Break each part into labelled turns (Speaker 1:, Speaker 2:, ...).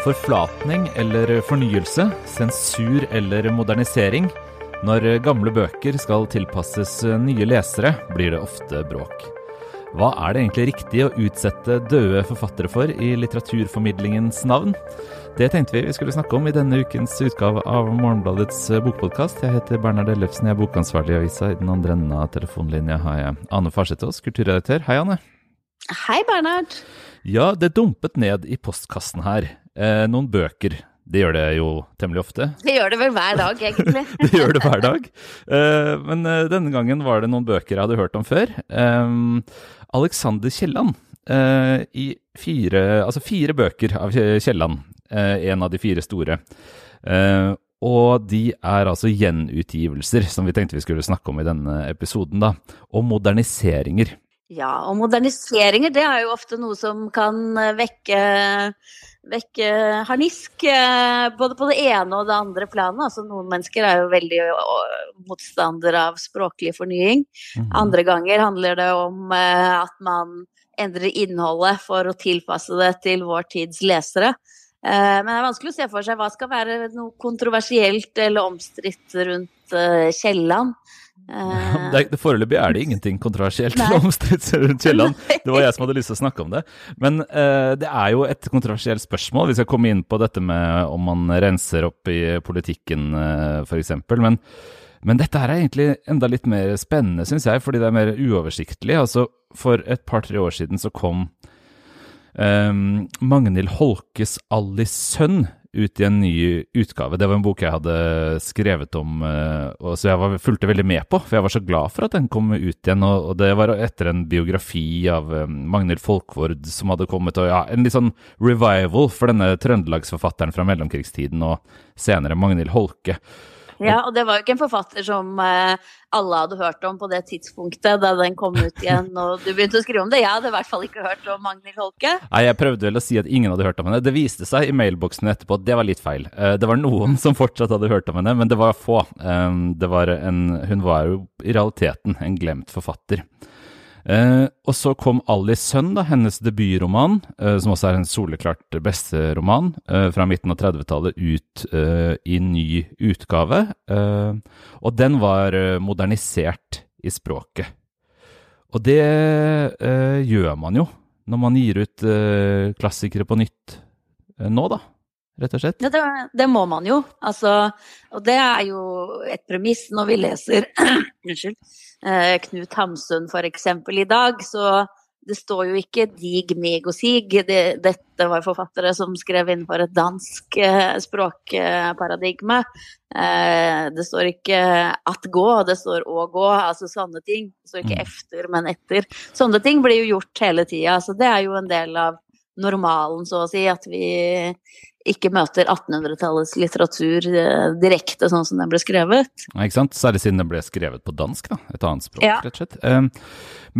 Speaker 1: Forflatning eller fornyelse, sensur eller modernisering. Når gamle bøker skal tilpasses nye lesere, blir det ofte bråk. Hva er det egentlig riktig å utsette døde forfattere for i litteraturformidlingens navn? Det tenkte vi vi skulle snakke om i denne ukens utgave av Morgenbladets bokpodkast. Jeg heter Bernhard Ellefsen, jeg er bokansvarlig i avisa. I den andre enden av telefonlinja har jeg Ane Farsetås, kulturredaktør. Hei, Ane.
Speaker 2: Hei, Bernhard.
Speaker 1: Ja, det dumpet ned i postkassen her eh, noen bøker. Det gjør det jo temmelig ofte.
Speaker 2: Det gjør det vel hver dag, egentlig.
Speaker 1: det gjør det hver dag. Eh, men eh, denne gangen var det noen bøker jeg hadde hørt om før. Eh, Alexander Kielland. Eh, I fire, altså fire bøker av Kielland. Eh, en av de fire store. og de er altså gjenutgivelser, som vi tenkte vi skulle snakke om i denne episoden, da. Og moderniseringer.
Speaker 2: Ja, og moderniseringer det er jo ofte noe som kan vekke, vekke harnisk både på det ene og det andre planet. Altså, noen mennesker er jo veldig motstandere av språklig fornying. -hmm. Andre ganger handler det om at man endrer innholdet for å tilpasse det til vår tids lesere. Men det er vanskelig å se for seg hva skal være noe kontroversielt eller omstridt rundt Kielland.
Speaker 1: Uh, det, Foreløpig er det ingenting kontroversielt eller omstridt rundt Kielland. Det var jeg som hadde lyst til å snakke om det. Men uh, det er jo et kontroversielt spørsmål. Vi skal komme inn på dette med om man renser opp i politikken uh, f.eks. Men, men dette her er egentlig enda litt mer spennende, syns jeg, fordi det er mer uoversiktlig. Altså, For et par-tre år siden så kom um, Magnhild Holkes Alice sønn ut i en ny utgave. Det var en bok jeg hadde skrevet om, og så jeg var, fulgte veldig med på. For jeg var så glad for at den kom ut igjen. Og, det var etter en biografi av Magnhild Folkvord som hadde kommet. Og ja, en litt sånn revival for denne trøndelagsforfatteren fra mellomkrigstiden og senere Magnhild Holke.
Speaker 2: Ja, og det var jo ikke en forfatter som eh, alle hadde hørt om på det tidspunktet da den kom ut igjen og du begynte å skrive om det. Jeg hadde i hvert fall ikke hørt om Magnhild Holke.
Speaker 1: Nei, jeg prøvde vel å si at ingen hadde hørt om henne. Det viste seg i mailboksen etterpå at det var litt feil. Eh, det var noen som fortsatt hadde hørt om henne, men det var få. Eh, det var en, hun var jo i realiteten en glemt forfatter. Eh, og så kom Alice sønn, da, hennes debutroman, eh, som også er en soleklart beste roman, eh, fra midten av 30-tallet, ut i ny utgave. og den var modernisert i språket. Og det gjør man jo når man gir ut klassikere på nytt nå, da rett og slett?
Speaker 2: Ja, det, det, må man jo. Altså, og det er jo et premiss når vi leser Unnskyld. Eh, Knut Hamsun f.eks. i dag, så det står jo ikke 'dig, meg og sig'. Det, dette var forfattere som skrev innenfor et dansk eh, språkparadigme. Eh, det står ikke 'at gå', det står 'å gå'. Altså sånne ting. Det står ikke mm. 'efter', men 'etter'. Sånne ting blir jo gjort hele tida. Så det er jo en del av normalen, så å si, at vi ikke møter 1800-tallets litteratur eh, direkte sånn som den ble skrevet.
Speaker 1: Ja, ikke sant? Særlig siden den ble skrevet på dansk, da. Et annet språk, ja. rett og slett. Eh,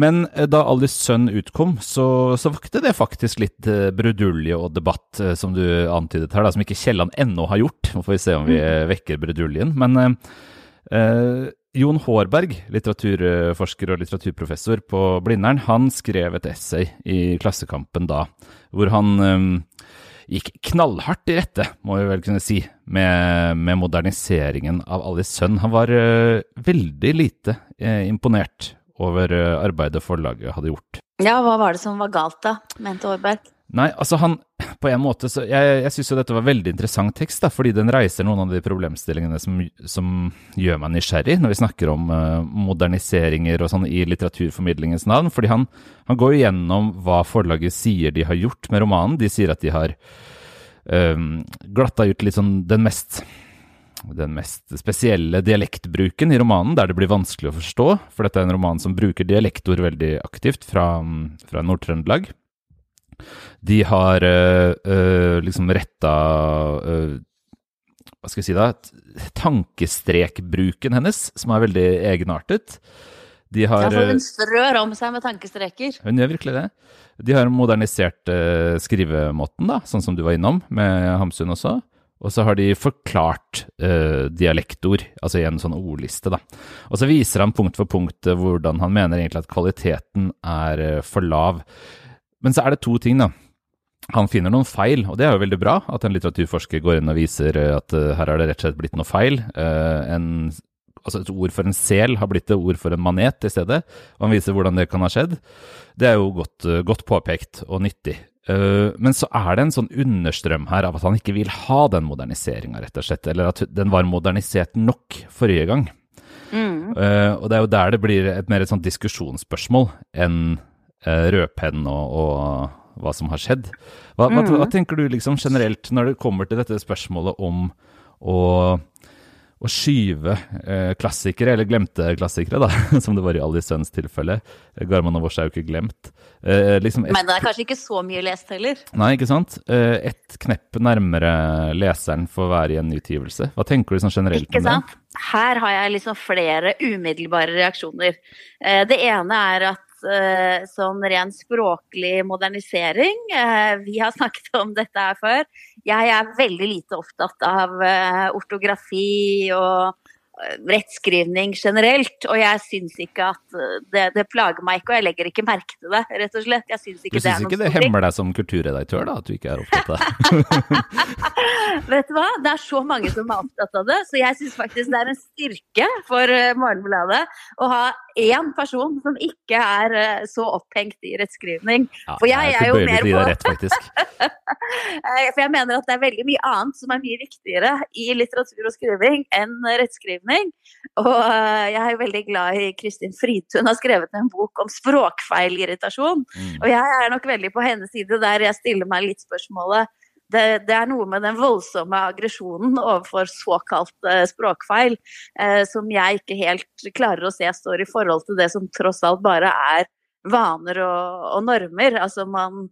Speaker 1: men eh, da Alice sønn utkom, så, så vakte det faktisk litt eh, brudulje og debatt, eh, som du antydet her, da, som ikke Kielland ennå har gjort. Nå får vi se om vi mm. vekker bruduljen. Men eh, Jon Hårberg, litteraturforsker og litteraturprofessor på Blindern, han skrev et essay i Klassekampen da, hvor han gikk knallhardt i rette, må vi vel kunne si, med, med moderniseringen av Alice sønn. Han var uh, veldig lite uh, imponert over uh, arbeidet forlaget hadde gjort.
Speaker 2: Ja, hva var det som var galt da, mente Aarberg?
Speaker 1: Nei, altså han På en måte så Jeg, jeg syns jo dette var veldig interessant tekst, da, fordi den reiser noen av de problemstillingene som, som gjør meg nysgjerrig når vi snakker om uh, moderniseringer og sånn i litteraturformidlingens navn. Fordi han, han går jo gjennom hva forlaget sier de har gjort med romanen. De sier at de har um, glatta ut litt sånn den mest den mest spesielle dialektbruken i romanen, der det blir vanskelig å forstå. For dette er en roman som bruker dialektord veldig aktivt fra, fra Nord-Trøndelag. De har uh, liksom retta uh, Hva skal jeg si da? Tankestrekbruken hennes, som er veldig egenartet.
Speaker 2: De har, ja, for hun strør om seg med tankestreker.
Speaker 1: Hun gjør virkelig det. De har modernisert uh, skrivemåten, da, sånn som du var innom, med Hamsun også. Og så har de forklart uh, dialektord, altså i en sånn ordliste, da. Og så viser han punkt for punkt hvordan han mener egentlig at kvaliteten er for lav. Men så er det to ting, da. han finner noen feil, og det er jo veldig bra at en litteraturforsker går inn og viser at uh, her har det rett og slett blitt noe feil. Uh, en, altså et ord for en sel har blitt et ord for en manet i stedet, og han viser hvordan det kan ha skjedd. Det er jo godt, uh, godt påpekt og nyttig. men så er det en sånn understrøm her av at han ikke vil ha den moderniseringa, rett og slett. Eller at den var modernisert nok forrige gang. Mm. og det er jo der det blir et mer et sånt diskusjonsspørsmål enn rødpenn og, og hva som har skjedd. Hva, mm. hva, hva, tenker du liksom generelt når det kommer til dette spørsmålet om å, å skyve eh, klassikere, eller glemte klassikere, da, som det var i Alice Sønns tilfelle. Garman og Vårs er jo ikke glemt.
Speaker 2: Eh, liksom et, Men det er kanskje ikke så mye lest heller?
Speaker 1: Nei, ikke sant. Eh, et knepp nærmere leseren for en utgivelse. Hva tenker du sånn generelt
Speaker 2: ikke om sant? det? Her har jeg liksom flere umiddelbare reaksjoner. Eh, det ene er at sånn ren språklig modernisering. Uh, vi har snakket om dette her før. Jeg er veldig lite opptatt av uh, ortografi og rettskrivning generelt. Og jeg syns ikke at det, det, plager meg ikke, og jeg legger ikke merke til det, rett og slett. Jeg syns ikke
Speaker 1: du syns ikke det hemmer deg som kulturredaktør, da, at du ikke er opptatt av
Speaker 2: det? Vet du hva, det er så mange som er opptatt av det, så jeg syns faktisk det er en styrke for Morgenbladet å ha én person som ikke er så opphengt i rettskrivning.
Speaker 1: Ja, for jeg, jeg er jo mer på rett,
Speaker 2: For jeg mener at det er veldig mye annet som er mye viktigere i litteratur og skriving enn rettskrivning betydning. Og eh, jeg er veldig glad i Kristin Fridtun har skrevet en bok om språkfeilirritasjon. Mm. Og jeg er nok veldig på hennes side der jeg stiller meg litt spørsmålet det, det, er noe med den voldsomme aggresjonen overfor såkalt eh, språkfeil eh, som jeg ikke helt klarer å se står i forhold til det som tross alt bare er vaner og, og normer. Altså man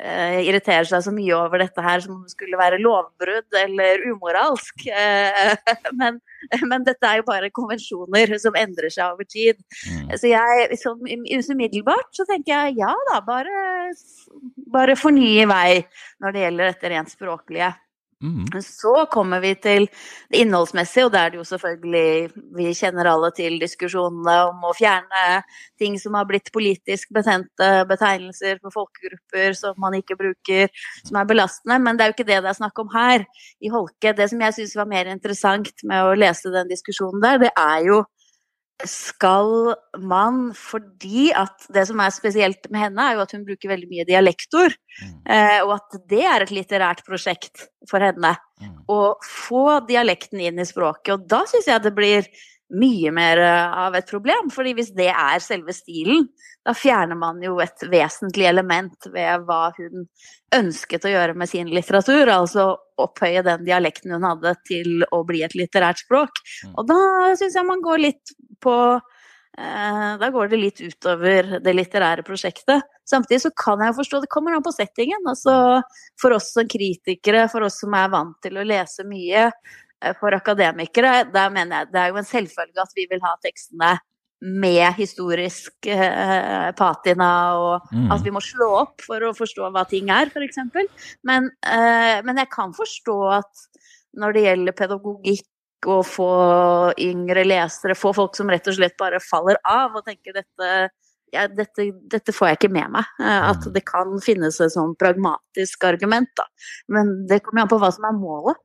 Speaker 2: eh, irriterer seg så mye over dette her som skulle være lovbrudd eller umoralsk. Eh, men, men, dette er jo bare konvensjoner som endrer seg over tid. Mm. Så jeg, som umiddelbart så tenker jeg ja da, bare, bare fornye vei når det gjelder dette rent språklige. Mm. Så kommer vi til det innholdsmessige, og da er det jo selvfølgelig Vi kjenner alle til diskusjonene om å fjerne ting som har blitt politisk betente betegnelser for folkegrupper som man ikke bruker, som er belastende. Men det er jo ikke det det er snakk om her i Holke. Det som jeg syns var mer interessant med å lese den diskusjonen der, det er jo skal man fordi at det som er spesielt med henne, er jo at hun bruker veldig mye dialektord. Mm. Eh, og at det er et litterært prosjekt for henne. Mm. Å få dialekten inn i språket. Og da syns jeg det blir mye mer eh, av et problem. fordi hvis det er selve stilen, da fjerner man jo et vesentlig element ved hva hun ønsket å gjøre med sin litteratur. Altså opphøye den dialekten hun hadde til å bli et litterært språk. Mm. Og da syns jeg man går litt på eh, Da går det litt utover det litterære prosjektet. Samtidig så kan jeg forstå det kommer an på settingen. Altså for oss som kritikere, for oss som er vant til å lese mye, for akademikere, der mener jeg det er jo en selvfølge at vi vil ha tekstene med historisk eh, patina, og mm. at vi må slå opp for å forstå hva ting er, f.eks. Men, eh, men jeg kan forstå at når det gjelder pedagogikk og få yngre lesere, få folk som rett og slett bare faller av og tenker dette ja, dette, dette, får jeg ikke med meg. Eh, at mm. det kan finnes et sånn pragmatisk argument. Da. Men det kommer an på hva som er målet.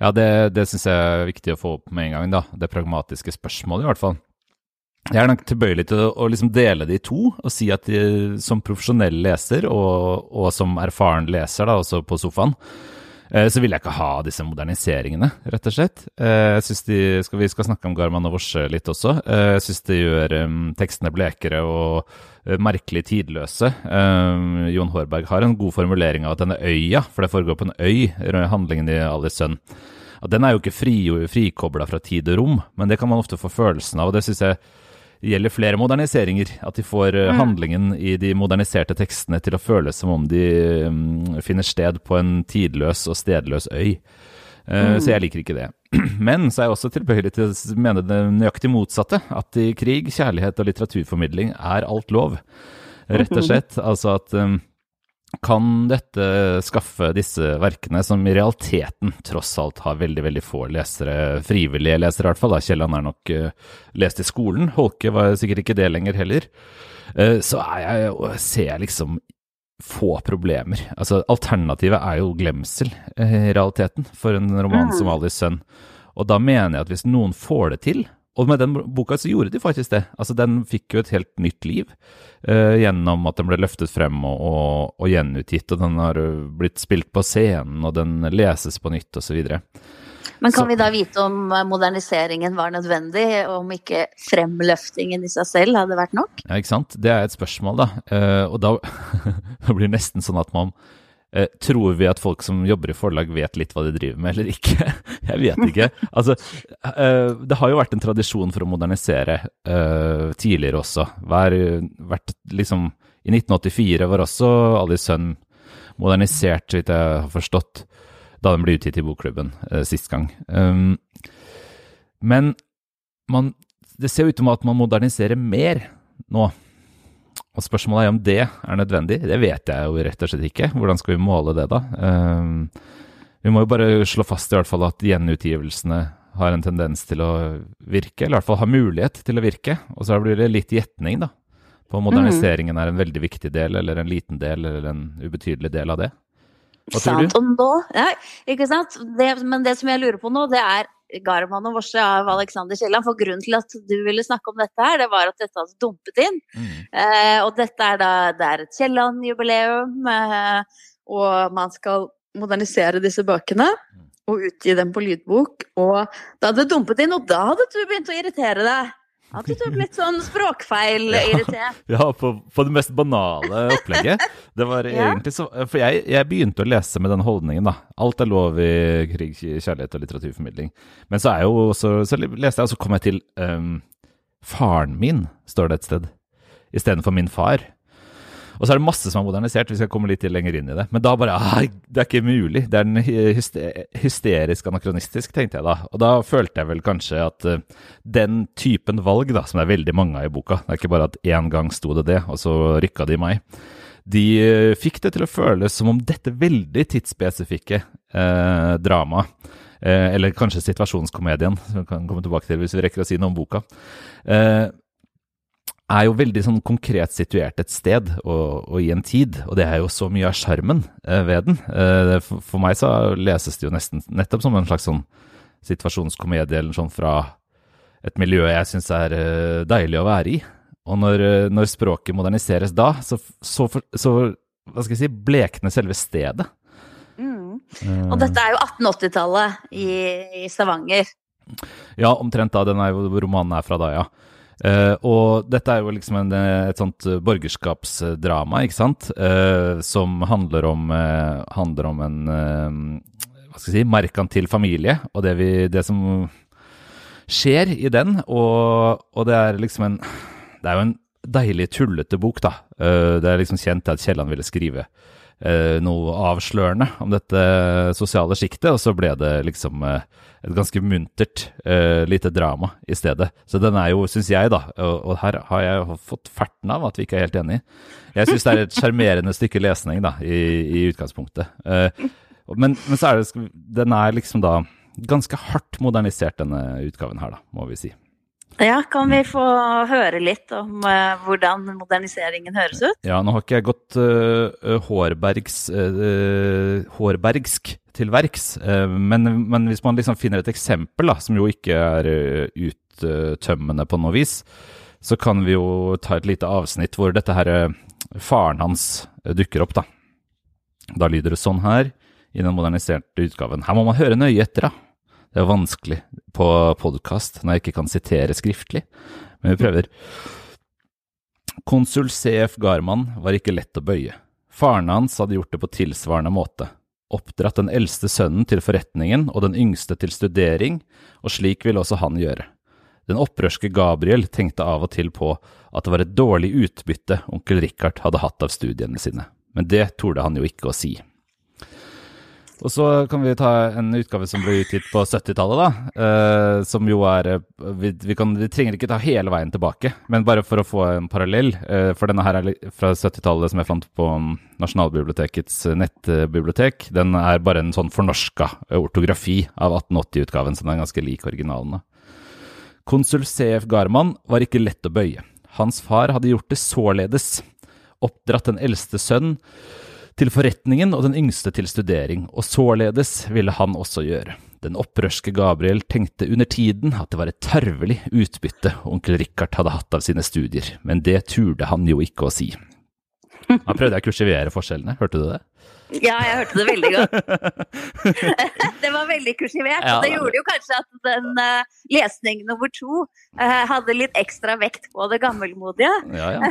Speaker 1: Ja, det, det syns jeg er viktig å få opp med en gang. da. Det pragmatiske spørsmålet, i hvert fall. Jeg er nok tilbøyelig til å, å liksom dele de to og si at de, som profesjonell leser og, og, som erfaren leser, da, også på sofaen, eh, så ville jeg ikke ha disse moderniseringene, rett og slett. Eh, jeg synes de, skal, Vi skal snakke om Garman og Vorse litt også. Eh, jeg syns det gjør tekstene blekere og merkelig tidløse. Jon Hårberg har en god formulering av at denne øya, for det foregår på en øy, handlingen i Alice sønn, den er jo ikke fri, frikobla fra tid og rom, men det kan man ofte få følelsen av. og det synes jeg gjelder flere moderniseringer. At de får eh, mm. handlingen i de moderniserte tekstene til å føles som om de um, finner sted på en tidløs og stedløs øy. Uh, mm. Så jeg liker ikke det. Men så er jeg også tilbøyelig til å mene det nøyaktig motsatte. At i krig, kjærlighet og litteraturformidling er alt lov. Rett og mm-hmm. slett. Altså at um, kan dette skaffe disse verkene, som i realiteten tross alt har veldig veldig få lesere, frivillige lesere i hvert fall, da. Kielland er nok uh, lest i skolen, Holke var sikkert ikke det lenger heller, uh, så jeg, ser jeg liksom få problemer. Altså, alternativet er jo glemsel, i realiteten, for en roman mm. som Alice sønn. Og da mener jeg at hvis noen får det til, og med den boka så gjorde de faktisk det. Altså, den fikk jo et helt nytt liv uh, gjennom at den ble løftet frem og, og, og, gjenutgitt, og den har blitt spilt på scenen, og den leses på nytt, osv.
Speaker 2: Men kan så, vi da vite om moderniseringen var nødvendig, og om ikke fremløftingen i seg selv hadde vært nok?
Speaker 1: Ja, ikke sant. Det er et spørsmål, da. Uh, og da blir det nesten sånn at man Eh, tror vi at folk som jobber i forlag vet litt hva de driver med, eller ikke? Jeg vet ikke. Altså, eh, det har jo vært en tradisjon for å modernisere eh, tidligere også. Hver, vært, liksom, I 1984 var også Alice Sønn modernisert, så vidt jeg har forstått, da den ble utgitt i Bokklubben sist gang. Um, men man, det ser ut som at man moderniserer mer nå. Og spørsmålet er om det er nødvendig. Det vet jeg jo rett og slett ikke. Hvordan skal vi måle det, da? Um, vi må jo bare slå fast i hvert fall at gjenutgivelsene har en tendens til å virke, eller i hvert fall har mulighet til å virke. Og så blir det litt gjetning, da. På moderniseringen er en veldig viktig del, eller en liten del, eller en ubetydelig del av det.
Speaker 2: Hva tror du? Sant, og nå, ja, ikke sant? Det, men det som jeg lurer på nå, det er Garman og Vorse av Alexander Kielland. For grunnen til at du ville snakke om dette her, det var at dette hadde dumpet inn. Mm. Eh, og dette er da det er et Kielland-jubileum, eh, og man skal modernisere disse bøkene. Mm. Og utgi dem på lydbok. Og da hadde det dumpet inn, og da hadde du begynt å irritere deg. At du litt sånn språkfeil-irritert.
Speaker 1: Ja, ja på, på, det mest banale opplegget. Det var ja. egentlig så For jeg, jeg, begynte å lese med den holdningen, da. Alt er lov i krig, kjærlighet og litteraturformidling. Men så, jo, så, så leste jeg, og så kom jeg til um, Faren min, står det et sted. Istedenfor min far. Og så er det masse som er modernisert, vi skal komme litt lenger inn i det. Men da bare Det er ikke mulig. Det er hysterisk anakronistisk, tenkte jeg da. Og da følte jeg vel kanskje at uh, den typen valg, da, som det er veldig mange av i boka Det er ikke bare at én gang sto det det, og så rykka det i meg. De uh, fikk det til å føles som om dette veldig tidsspesifikke eh, dramaet eller kanskje situasjonskomedien, som vi kan komme tilbake til hvis vi rekker å si noe om boka, er jo veldig sånn konkret situert et sted og, og, i en tid, og det er jo så mye av sjarmen eh, ved den. Eh, for, for, meg så leses det jo nesten nettopp som en slags sånn situasjonskomedie eller sånn fra et miljø jeg syns er eh, deilig å være i. Og når, når språket moderniseres da, så, så, så, hva skal jeg si, blekner selve stedet.
Speaker 2: Mm. Og dette er jo 1880-tallet i, i Stavanger.
Speaker 1: Ja, omtrent da. Den er jo, romanen er fra da, ja. Uh, og dette er jo liksom en, et sånt borgerskapsdrama, ikke sant, uh, som handler om, uh, handler om en hva skal jeg si, merkantil familie, og det, vi, det som skjer i den. Og, og, det er liksom en Det er jo en deilig tullete bok, da. det er liksom kjent at Kielland ville skrive noe avslørende om dette sosiale sjiktet, og så ble det liksom et ganske muntert uh, lite drama i stedet. Så den er jo, syns jeg, da, og, og, her har jeg fått ferten av at vi ikke er helt enige. Jeg syns det er et sjarmerende stykke lesning, da, i, i utgangspunktet. Uh, men, men, så er det Den er liksom da ganske hardt modernisert, denne utgaven her, da, må vi si.
Speaker 2: Ja, kan vi få høre litt om uh, hvordan moderniseringen høres ut?
Speaker 1: Ja, nå har ikke jeg gått uh, Hårbergs, uh, Hårbergsk til verks, men, men, hvis man liksom finner et eksempel, da, som jo ikke er uttømmende på noe vis, så kan vi jo ta et lite avsnitt hvor dette her faren hans dukker opp, da. Da lyder det sånn her i den moderniserte utgaven. Her må man høre nøye etter, da. Det er vanskelig på podkast når jeg ikke kan sitere skriftlig, men vi prøver. Konsul CF Garman var ikke lett å bøye. Faren hans hadde gjort det på tilsvarende måte. Oppdratt den eldste sønnen til forretningen og den yngste til studering, og slik ville også han gjøre. Den opprørske Gabriel tenkte av og til på at det var et dårlig utbytte onkel Richard hadde hatt av studiene sine, men det torde han jo ikke å si. Og så kan vi ta en utgave som ble utgitt på 70-tallet, da. Eh, som jo er eh, vi, vi, kan, vi, trenger ikke ta hele veien tilbake, men bare for å få en parallell. Eh, for denne her er fra 70-tallet som jeg fant på Nasjonalbibliotekets nettbibliotek. Den er bare en sånn fornorska ortografi av 1880-utgaven, som er ganske lik originalen. Konsul CF Garman var ikke lett å bøye. Hans far hadde gjort det således. oppdratt den eldste sønn til forretningen og den yngste til studering, og således ville han også gjøre. Den opprørske Gabriel tenkte under tiden at det var et tarvelig utbytte onkel Richard hadde hatt av sine studier, men det turde han jo ikke å si. Han prøvde å kursivere forskjellene, hørte du det?
Speaker 2: Ja, jeg hørte det veldig godt. det var veldig kursivert. Ja, det gjorde jo kanskje at den uh, lesning nummer to uh, hadde litt ekstra vekt på det gammelmodige. Ja, ja.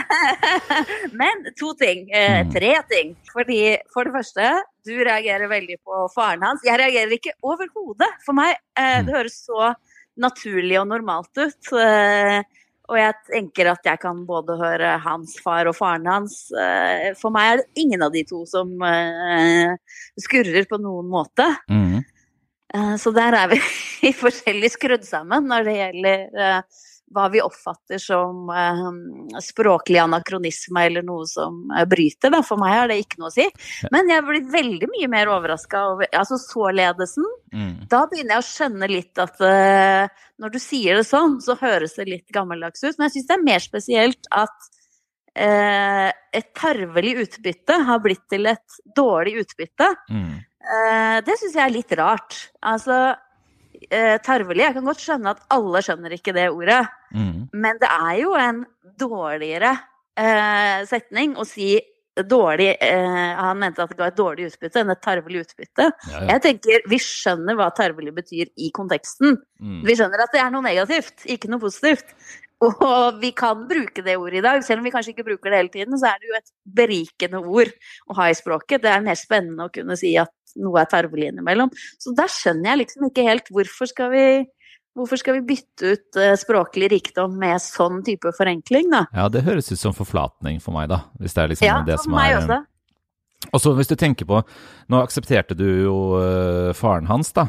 Speaker 2: Men to ting. Uh, tre ting. Fordi For det første, du reagerer veldig på faren hans. Jeg reagerer ikke overhodet. For meg, det mm. høres så naturlig og normalt ut. Og jeg tenker at jeg kan både høre hans far og faren hans. Eh, for meg er det ingen av de to som eh, skurrer på noen måte. Mm. Så der er vi forskjellig skrudd sammen når det gjelder hva vi oppfatter som eh, språklig anakronisme eller noe som uh, bryter. Da. For meg har det ikke noe å si. Men jeg blir veldig mye mer overraska over altså såledesen. Mm. Da begynner jeg å skjønne litt at eh, når du sier det sånn, så høres det litt gammeldags ut. Men jeg syns det er mer spesielt at et tarvelig utbytte har blitt til et dårlig utbytte. Mm. det syns jeg er litt rart. Altså eh, tarvelig. Jeg kan godt skjønne at alle skjønner ikke det ordet. Mm. Men det er jo en dårligere eh, setning å si dårlig eh, Han mente at det ga et dårlig utbytte enn et tarvelig utbytte. Ja, ja. Jeg tenker Vi skjønner hva tarvelig betyr i konteksten. Mm. Vi skjønner at det er noe negativt, ikke noe positivt. Og vi kan bruke det ordet i dag, selv om vi kanskje ikke bruker det hele tiden. Så er det jo et berikende ord å ha i språket. Det er mer spennende å kunne si at noe er tarvelig innimellom. Så der skjønner jeg liksom ikke helt hvorfor skal vi Hvorfor skal vi bytte ut uh, språklig rikdom med sånn type forenkling, da?
Speaker 1: Ja, det høres ut som forflatning for meg, da. Hvis det er liksom
Speaker 2: ja,
Speaker 1: det som
Speaker 2: for meg
Speaker 1: er
Speaker 2: også.
Speaker 1: Og så hvis du tenker på Nå aksepterte du jo uh, faren hans, da.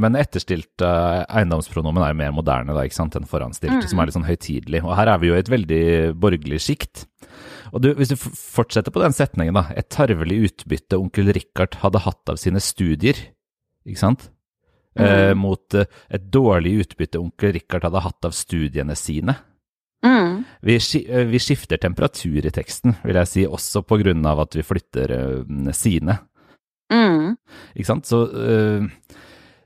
Speaker 1: Men etterstilt eiendomspronomen er jo mer moderne da, ikke sant, enn foranstilt, mm. som er litt sånn høytidelig. Og her er vi jo i et veldig borgerlig sjikt. Og du, hvis du fortsetter på den setningen, da. Et tarvelig utbytte onkel Richard hadde hatt av sine studier, ikke sant? Mm. Eh, mot eh, et dårlig utbytte onkel Richard hadde hatt av studiene sine. Mm. Vi, eh, vi, skifter temperatur i teksten, vil jeg si, også på grunn av at vi flytter uh, sine. Mm. Ikke sant? Så uh,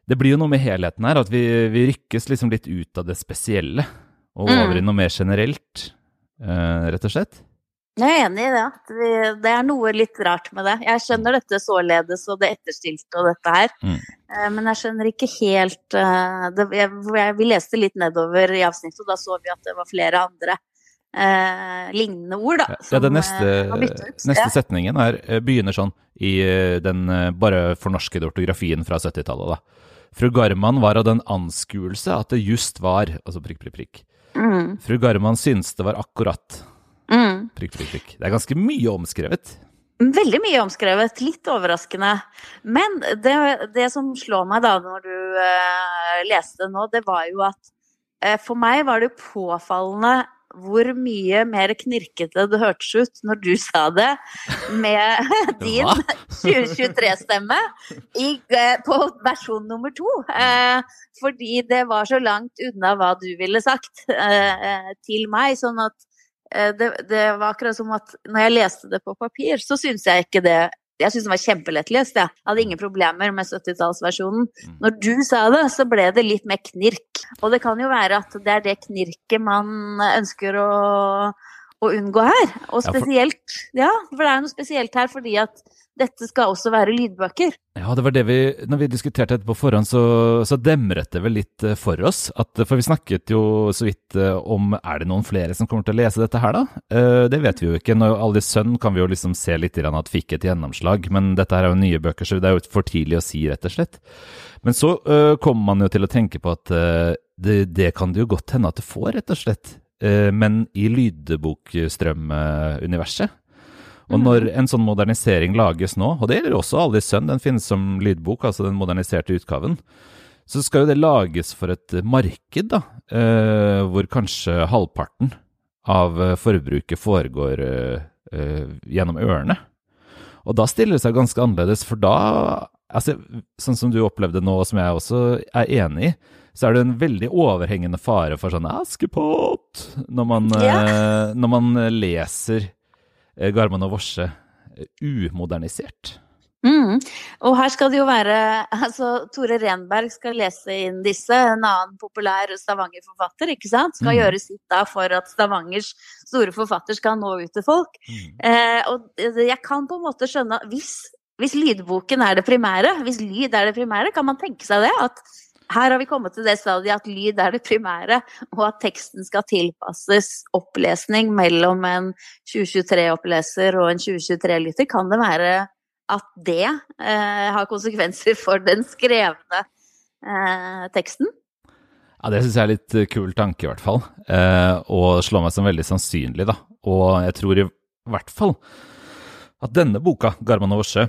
Speaker 1: det blir jo noe med helheten her, at vi, vi rykkes liksom litt ut av det spesielle og over i mm. noe mer generelt, uh, rett og slett.
Speaker 2: Jeg er enig i det. Det er noe litt rart med det. Jeg skjønner dette således og det etterstilte og dette her. Mm. Eh, men jeg skjønner ikke helt uh, det, jeg, Vi leste litt nedover i avsnittet, og da så vi at det var flere andre eh, lignende ord. da.
Speaker 1: Som, ja, den neste, neste ja. setningen er, begynner sånn i den bare fornorskede ortografien fra 70-tallet. da. Fru Garman var av den anskuelse at det just var Altså prikk, prikk, prikk. Mm. Fru Garman syntes det var akkurat. Mm. Prikk, prikk, prikk. Det er ganske mye omskrevet.
Speaker 2: Veldig mye omskrevet. Litt overraskende. Men det, det som slår meg da når du uh, leste nå, det var jo at uh, for meg var det påfallende hvor mye mer knirkete det hørtes ut når du sa det med din 2023-stemme uh, på versjon nummer to. fordi det var så langt unna hva du ville sagt til meg. Sånn at Eh, det, det, var akkurat som at når jeg leste det på papir, så syns jeg ikke det Jeg syns den var kjempelettlest, Jeg hadde ingen problemer med 70-tallsversjonen. Mm. Når du sa det, så ble det litt mer knirk. Og det kan jo være at det er det knirket man ønsker å, å unngå her. Og spesielt Ja, for det er noe spesielt her fordi at dette skal også være lydbøker.
Speaker 1: Ja, det var det vi Når vi diskuterte dette på forhånd, så, så demret det vel litt eh, for oss. At, for vi snakket jo så vidt eh, om er det noen flere som kommer til å lese dette her, da? Eh, det vet vi jo ikke. Når Aldis sønn kan vi jo liksom se litt at fikk et gjennomslag. Men dette her er jo nye bøker, så det er jo for tidlig å si, rett og slett. Men så kommer man jo til å tenke på at det, det, kan det jo godt hende at det får, rett og slett. Men i lydbokstrømuniverset og mm. når en sånn modernisering lages nå, og det gjelder også Aldis sønn, den finnes som lydbok, altså den moderniserte utgaven, så skal jo det lages for et marked, da, eh, hvor kanskje halvparten av eh, forbruket foregår eh, gjennom ørene. Og da stiller det seg ganske annerledes, for da, altså, sånn som du opplevde nå, og som jeg også er enig i, så er det en veldig overhengende fare for sånn Askepott! Når man. Eh, når man leser Garman og Vorse umodernisert?
Speaker 2: Mm. Og her skal det jo være altså Tore Renberg skal lese inn disse, en annen populær Stavanger-forfatter, ikke sant. Skal mm. gjøre sitt da for at Stavangers store forfatter skal nå ut til folk. Mm. Eh, og jeg kan på en måte skjønne hvis, hvis lydboken er det primære, hvis lyd er det primære, kan man tenke seg det? At her har vi kommet til det stadiet at lyd er det primære, og at teksten skal tilpasses opplesning mellom en 2023-oppleser og en 2023-lytter. Kan det være at det eh, har konsekvenser for den skrevne eh, teksten?
Speaker 1: Ja, Det syns jeg er litt eh, kul tanke, i hvert fall. Eh, og slår meg som veldig sannsynlig, da. Og jeg tror i hvert fall at denne boka, 'Garman og Vorse',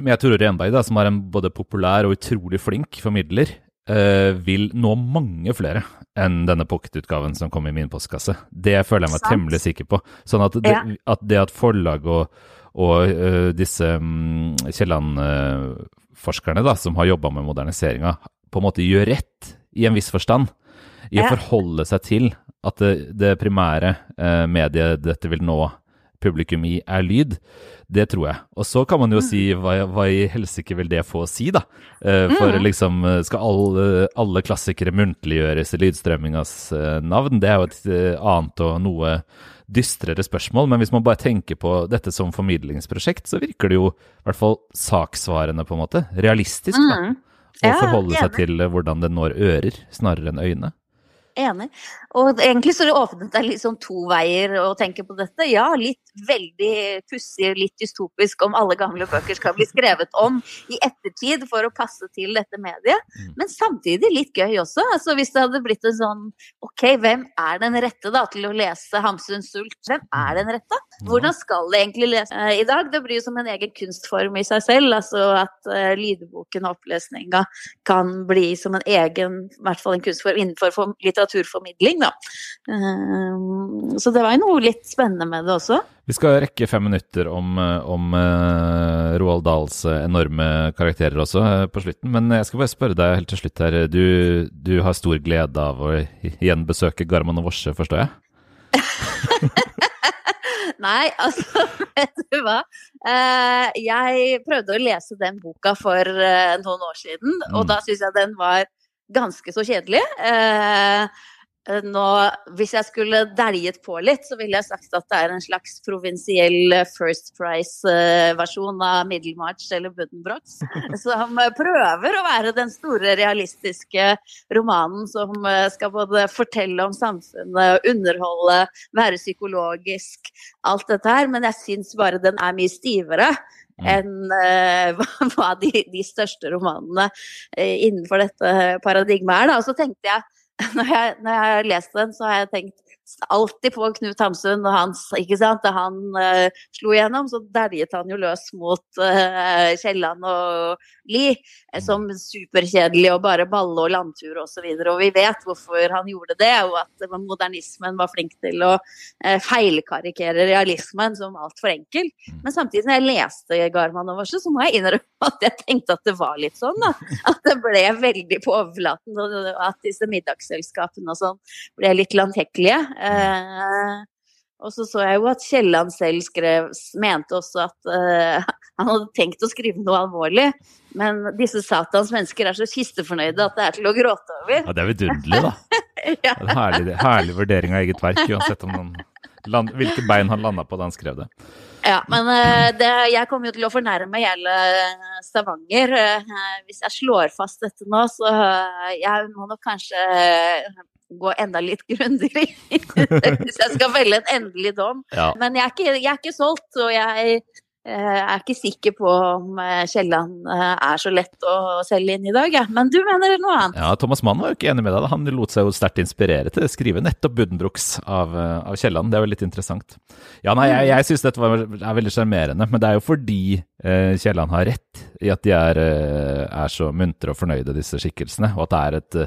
Speaker 1: med tror Renberg, da, som er en både populær og utrolig flink formidler, eh, vil nå mange flere enn denne pocketutgaven som kom i min postkasse. Det føler jeg meg temmelig sikker på. Sånn at det, at, det at forlag og og uh, disse um, Kielland-forskerne uh, som har jobba med moderniseringa, på en måte gjør rett, i en viss forstand, i å forholde seg til at det, det primære uh, mediet dette vil nå publikum i, er lyd. Det tror jeg. Og så kan man jo mm. si hva, hva i helsike vil det få å si, da? Uh, for mm. liksom, skal alle, alle klassikere muntliggjøres i lydstrømmingas uh, navn? Det er jo et annet og noe dystrere spørsmål, men hvis man bare tenker på dette som formidlingsprosjekt, så virker det jo i hvert fall saksvarende, på en måte. Realistisk, da. Mm. Å forholde seg til hvordan det når ører, snarere enn øyne.
Speaker 2: Enig. Og egentlig så det åpnet det litt sånn to veier å tenke på dette. Ja, litt veldig pussig, litt dystopisk om alle gamle bøker skal bli skrevet om i ettertid for å passe til dette mediet. Mm. Men samtidig litt gøy også. Altså Hvis det hadde blitt en sånn OK, hvem er den rette da til å lese Hamsun Sult? Hvem er den rette? Hvordan skal det egentlig lese eh, i dag? Det blir jo som en egen kunstform i seg selv. Altså at uh, lydboken og opplesninga kan bli som en egen, i hvert fall en kunstform innenfor litteraturformidling. da. Ehm, så det var jo noe litt spennende med det også.
Speaker 1: Vi skal rekke fem minutter om, om uh, Roald Dahls enorme karakterer også på slutten. Men jeg skal bare spørre deg helt til slutt her. Du, du har stor glede av å igjen besøke Garman og Vorse, forstår jeg?
Speaker 2: Nei, altså, vet du hva. Jeg prøvde å lese den boka for noen år siden, og mm. da syns jeg den var ganske så kjedelig. Uh, Eh, nå, hvis jeg skulle deljet på litt, så ville jeg sagt at det er en slags provinsiell eh, First Price-versjon av Middlemarch eller Buddenbrocks, Som prøver å være den store, realistiske romanen som eh, skal både fortelle om samfunnet, underholde, være psykologisk, alt dette her. Men jeg syns bare den er mye stivere. Mm. enn uh, hva de, de, største romanene uh, innenfor dette paradigmet er. Da. Og så tenkte jeg når jeg, når jeg har lest den, så har jeg tenkt alltid på Knut Hamsun og hans ikke sant? Da han uh, slo igjennom, så derjet han jo løs mot uh, Kielland og Lie eh, som superkjedelig og bare balle og landtur osv. Og, så og vi vet hvorfor han gjorde det, og at modernismen var flink til å uh, feilkarikere realismen som altfor enkel. Mm. Men samtidig, når jeg leste Garman og Vorse, så må jeg innrømme at jeg tenkte at det var litt sånn. da, At det ble veldig på overflaten, og at disse middagsselskapene og sånn ble litt landtekkelige. Eh, og så så jeg jo at Kielland selv skrev, mente også at eh, han hadde tenkt å skrive noe alvorlig, men disse satans mennesker er så kistefornøyde at det er til å gråte over.
Speaker 1: Ja, det er vidunderlig, da. ja. En herlig, herlig, vurdering av eget verk, uansett land, hvilke bein han landa på da han skrev det.
Speaker 2: Ja, men uh, det, jeg kommer jo til å fornærme hele Stavanger uh, hvis jeg slår fast dette nå, så jeg må nok kanskje gå enda litt grundigere hvis jeg skal felle en endelig dom. Ja. Men jeg er, ikke, jeg er ikke solgt, og jeg jeg eh, er ikke sikker på om eh, Kielland eh, er så lett å selge inn i dag, ja. men du mener noe annet?
Speaker 1: Ja, Thomas Mann var jo ikke enig med deg. Han lot seg jo sterkt inspirere til å skrive nettopp Buddenbrooks av, av Kielland. Det er jo litt interessant. Ja, nei, jeg, jeg syns dette var, er veldig sjarmerende, men det er jo fordi eh, Kielland har rett i at de er, er, så muntre og fornøyde, disse skikkelsene, og at det er et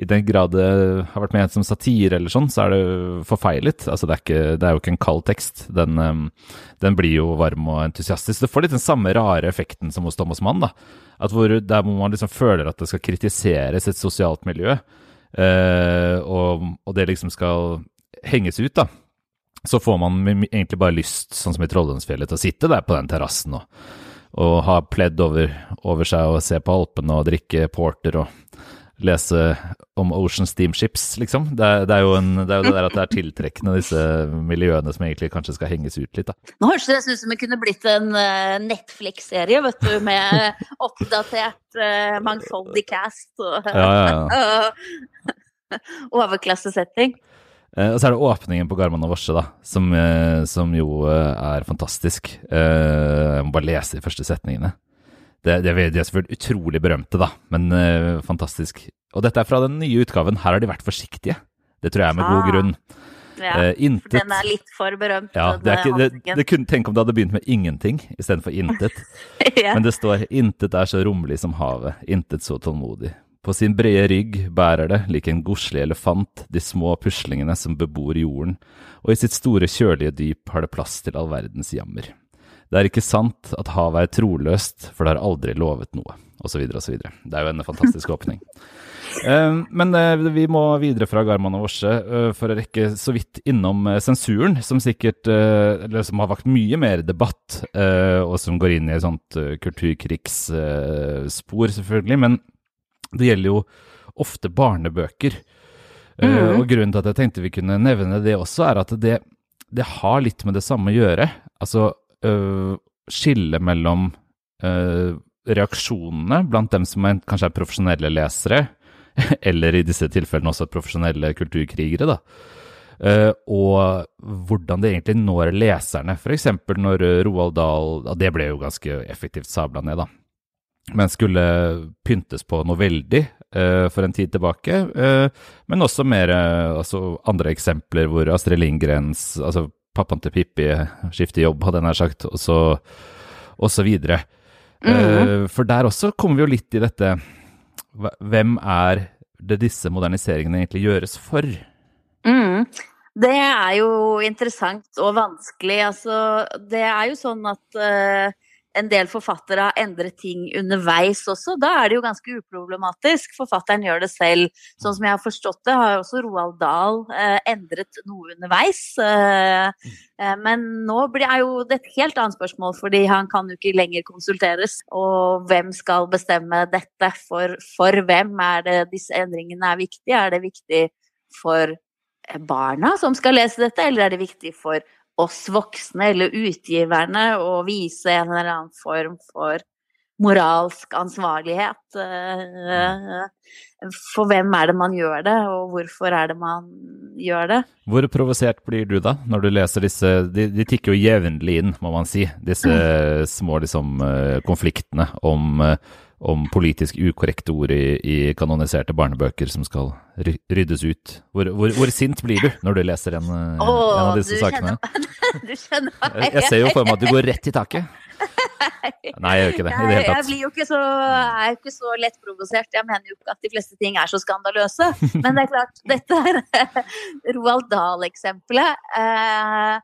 Speaker 1: i den grad det har vært ment som satire eller sånn, så er det forfeilet. Altså, det er, ikke, det er jo ikke en kald tekst. Den, den, blir jo varm og entusiastisk. Det får litt den samme rare effekten som hos Thomas Mann. da. At hvor, Der hvor man liksom føler at det skal kritiseres et sosialt miljø, eh, og, og, det liksom skal henges ut, da. så får man egentlig bare lyst, sånn som i Trollhundsfjellet, til å sitte der på den terrassen og, og ha pledd over, over, seg og se på Alpene og drikke porter og lese om Ocean Steamships, liksom. Det er, det er, jo, en, det, er jo det der at det er tiltrekkende, disse miljøene som egentlig kanskje skal henges ut litt, da.
Speaker 2: Nå høres det ut som det kunne blitt en uh, Netflix-serie, vet du, med oppdatert, uh, mangfoldig cast og
Speaker 1: ja, ja, ja.
Speaker 2: overklassesetting.
Speaker 1: Eh, og så er det åpningen på Garman og Vorse, da, som, eh, som jo eh, er fantastisk. Eh, jeg må bare lese de første setningene. Det, det, de er selvfølgelig utrolig berømte, da, men uh, fantastisk. Og dette er fra den nye utgaven. Her har de vært forsiktige. Det tror jeg er med ah. god grunn.
Speaker 2: Ja, eh, intet, for den er litt for berømt.
Speaker 1: Ja, det er ikke, det, det kunne, Tenk om det hadde begynt med ingenting istedenfor intet. ja. Men det står 'intet er så rommelig som havet, intet så tålmodig'. På sin brede rygg bærer det, lik en godslig elefant, de små puslingene som bebor jorden, og i sitt store kjølige dyp har det plass til all verdens jammer. Det er ikke sant at havet er troløst, for det har aldri lovet noe, osv., osv. Det er jo en fantastisk åpning. Uh, men uh, vi må videre fra Garman og Vorse uh, for å rekke så vidt innom sensuren, som sikkert eller som har vakt mye mer debatt, og som går inn i et sånt kulturkrigsspor, selvfølgelig. Men det gjelder jo ofte barnebøker. Eh, mm. Og grunnen til at jeg tenkte vi kunne nevne det også, er at det, det har litt med det samme å gjøre. Altså uh, skille mellom uh, reaksjonene blant dem som kanskje er profesjonelle lesere, eller i disse tilfellene også profesjonelle kulturkrigere, da. Uh, og hvordan det egentlig når leserne. F.eks. når Roald Dahl ja, Det ble jo ganske effektivt sabla ned, da men skulle pyntes på noe veldig uh, for en tid tilbake. Uh, men også mer altså andre eksempler hvor Astrid Lindgrens altså Pappaen til Pippi skifter jobb, hadde jeg nær sagt, og så, og så videre. Mm. for der også kommer vi jo litt i dette Hvem er det disse moderniseringene egentlig gjøres for?
Speaker 2: Mm. Det er jo interessant og vanskelig. Altså, det er jo sånn at en del forfattere har endret ting underveis også. Da er det jo ganske uproblematisk. Forfatteren gjør det selv. Sånn som jeg har forstått det, har også Roald Dahl eh, endret noe underveis. Eh, eh, men nå blir jo det et helt annet spørsmål, fordi han kan jo ikke lenger konsulteres. Og hvem skal bestemme dette? For, for hvem er det disse endringene er viktige? Er det viktig for barna som skal lese dette, eller er det viktig for oss voksne eller utgiverne å vise en eller annen form for moralsk ansvarlighet. Eh, for hvem er det man gjør det, og hvorfor er det man gjør det?
Speaker 1: Hvor provosert blir du da, når du leser disse De, de tikker jo jevnlig inn, må man si, disse mm. små liksom, eh, konfliktene om uh, om politisk ukorrekte ord i, i, kanoniserte barnebøker som skal ryddes ut. Hvor, hvor, hvor, sint blir du når du leser en, Åh, en av disse sakene?
Speaker 2: du skjønner meg.
Speaker 1: Jeg, jeg ser jo for meg at du går rett i taket. Nei, jeg gjør ikke det i det hele tatt.
Speaker 2: Jeg ikke så, jeg er jo ikke så lettprovosert. Jeg mener jo ikke at de fleste ting er så skandaløse. Men det er klart, dette er Roald Dahl-eksempelet. Eh,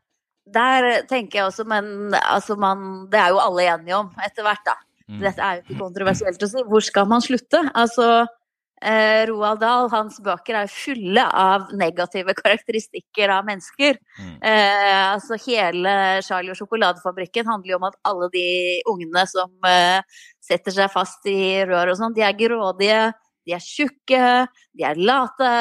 Speaker 2: der tenker jeg også, men altså man, det er jo alle enige om etter hvert, da. Mm. Dette er jo ikke kontroversielt å si. Hvor skal man slutte? Altså, eh, Roald Dahl, hans bøker er fulle av negative karakteristikker av mennesker. Mm. Eh, altså hele Charlie og sjokoladefabrikken handler jo om at alle de ungene som eh, setter seg fast i rør og sånn, de er grådige de er tjukke, de er late.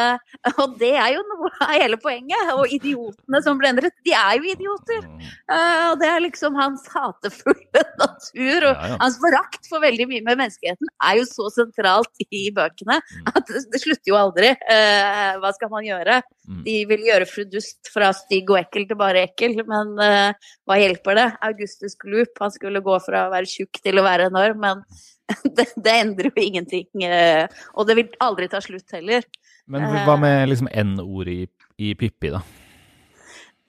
Speaker 2: Og det er jo noe av hele poenget. Og idiotene som ble endret, de er jo idioter. Uh, og det er liksom hans hatefulle natur. Og ja, ja. hans forakt for veldig mye med menneskeheten er jo så sentralt i bøkene mm. at det, slutter jo aldri. Uh, hva skal man gjøre? Mm. De vil gjøre fru Dust fra stygg og ekkel til bare ekkel, men uh, hva hjelper det? Augustus Gloop, han skulle gå fra å være tjukk til å være enorm, men det, det, endrer jo ingenting. Eh, og det vil aldri ta slutt heller.
Speaker 1: Men hva eh, med liksom N-ord i, i Pippi, da?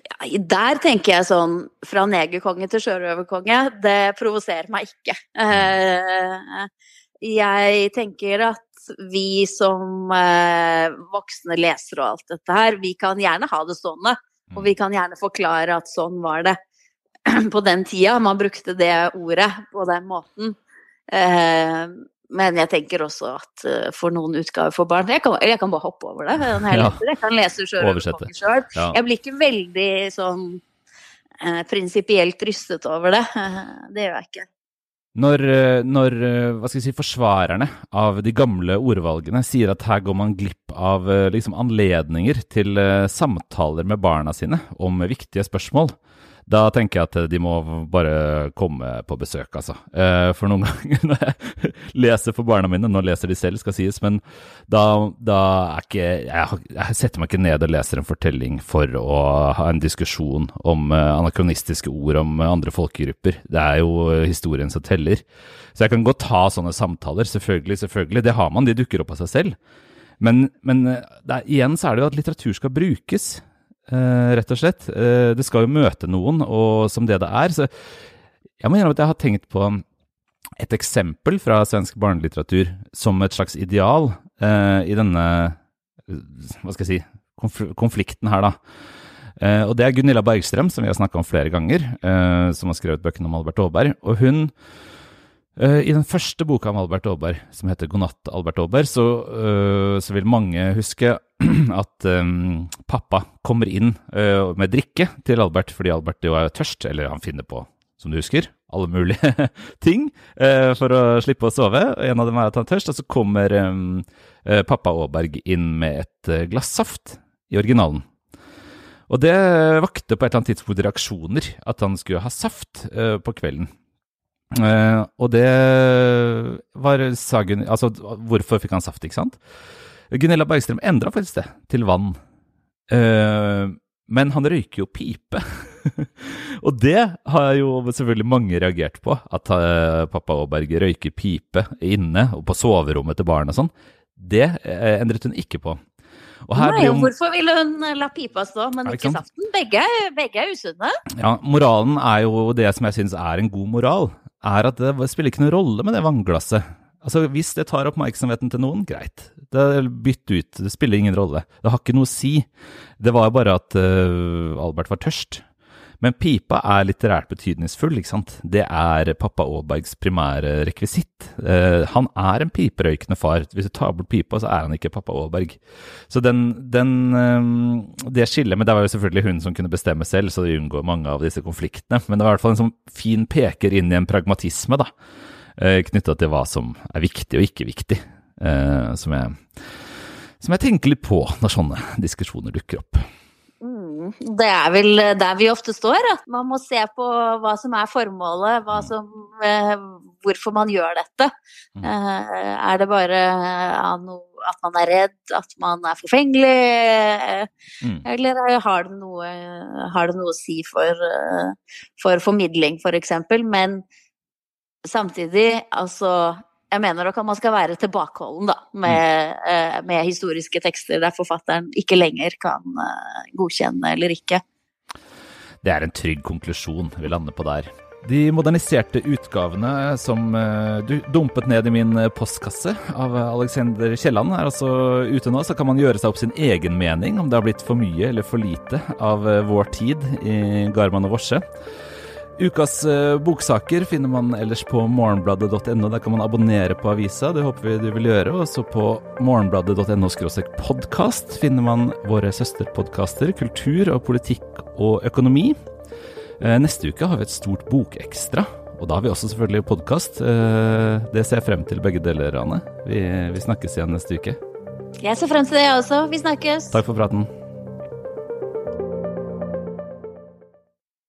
Speaker 2: Ja, der tenker jeg sånn fra negerkonge til sjørøverkonge, det provoserer meg ikke. Eh, jeg tenker at vi som voksne lesere og alt dette her, vi kan gjerne ha det stående. Og vi kan gjerne forklare at sånn var det på den tida man brukte det ordet på den måten. Eh, men jeg tenker også at uh, for noen utgaver for barn Jeg kan, jeg kan bare hoppe over det.
Speaker 1: Ja.
Speaker 2: jeg kan lese sjøl.
Speaker 1: Oversette.
Speaker 2: Jeg blir ikke veldig sånn uh, prinsipielt rystet over det. det gjør jeg ikke.
Speaker 1: Når, eh, når eh, hva skal jeg si, forsvarerne av de gamle ordvalgene sier at her går man glipp av eh, liksom, anledninger til eh, samtaler med barna sine om viktige spørsmål, da tenker jeg at de må bare komme på besøk, altså. Eh, For noen ganger når jeg leser for barna mine, nå leser de selv, skal sies, men da, da er ikke jeg, jeg setter meg ikke ned og leser en fortelling for å ha en diskusjon om eh, anakronistiske ord om andre folkegrupper. Det er jo historien som teller. Så jeg kan godt ta sånne samtaler, selvfølgelig, selvfølgelig. Det har man, de dukker opp av seg selv. Men, men eh, det er, igjen så er det jo at litteratur skal brukes, eh, rett og slett. Uh, det skal jo møte noen, og som det det er. Så jeg må innrømme at jeg har tenkt på et eksempel fra svensk barnelitteratur som et slags ideal uh, i denne eh, hva skal jeg si, konf konflikten her, da. Eh, og det er Gunilla Bergstrøm, som vi har snakka om flere ganger, eh, som har skrevet bøkene om Albert Aaberg. Og hun Eh, I den første boka om Albert Aaberg, som heter 'God natt, Albert Aaberg', så, eh, så vil mange huske at um, pappa kommer inn uh, med drikke til Albert fordi Albert jo er tørst, eller han finner på, som du husker, alle mulige ting uh, for å slippe å sove. En av dem er at han er tørst, og så kommer um, uh, pappa Aaberg inn med et glass saft i originalen. Og det vakte på et eller annet tidspunkt reaksjoner, at han skulle ha saft på kvelden. Og det var sagen Altså, hvorfor fikk han saft, ikke sant? Gunilla Bergstrøm endra faktisk det til vann. Uh, men han røyker jo pipe. og det har jo selvfølgelig mange reagert på. At uh, pappa Aaberg røyker pipe inne og på soverommet til barn og sånn. Det uh, endret hun ikke på.
Speaker 2: Nei,
Speaker 1: blir jo
Speaker 2: hvorfor ville hun la pipa stå, men
Speaker 1: ikke sant?
Speaker 2: saften? Begge, begge er usunne.
Speaker 1: Ja, moralen er jo det som jeg syns er en god moral, er at det spiller ikke noen rolle med det vannglasset. Altså, Hvis det tar oppmerksomheten til noen, greit. Det Bytt ut, det spiller ingen rolle. Det har ikke noe å si. Det var bare at uh, Albert var tørst. Men pipa er litterært betydningsfull, ikke sant. Det er pappa Aabergs primære rekvisitt. Uh, han er en piperøykende far. Hvis du tar bort pipa, så er han ikke pappa Aaberg. Så den, den, uh, det skillet Men det var jo selvfølgelig hun som kunne bestemme selv, så de unngår mange av disse konfliktene. Men det var i hvert fall en sånn fin peker inn i en pragmatisme, da. Knytta til hva som er viktig og ikke viktig. eh, Som jeg, som jeg tenker litt på når sånne diskusjoner dukker opp.
Speaker 2: Mm, det er vel der vi ofte står, at man må se på hva som er formålet, hva som, eh, hvorfor man gjør dette.
Speaker 1: Mm.
Speaker 2: Eh, er det bare at man er redd, at man er forfengelig, eh,
Speaker 1: Mm.
Speaker 2: eller er- har det noe, har det noe å si for, eh, for formidling, f.eks.? Men samtidig, altså jeg mener nok at man skal være tilbakeholden da, med, eh, med historiske tekster der forfatteren ikke lenger kan eh, godkjenne eller ikke.
Speaker 1: Det er en trygg konklusjon vi lander på der. De moderniserte utgavene som eh, du dumpet ned i min postkasse av Alexander Kielland, er altså ute nå. Så kan man gjøre seg opp sin egen mening om det har blitt for mye eller for lite av vår tid i Garman og Vorse. Ukas eh, boksaker finner man ellers på morgenbladet.no. Der kan man abonnere på avisa, det håper vi du vil gjøre. Og så på morgenbladet.no podkast finner man våre søsterpodkaster Kultur og politikk og økonomi. Eh, Neste uke har vi et stort bokekstra, og da har vi også selvfølgelig podkast. Det ser jeg frem til begge deler, Ane. Vi, vi snakkes igjen neste uke.
Speaker 2: Jeg ser frem til det, jeg også. Vi snakkes.
Speaker 1: Takk for praten.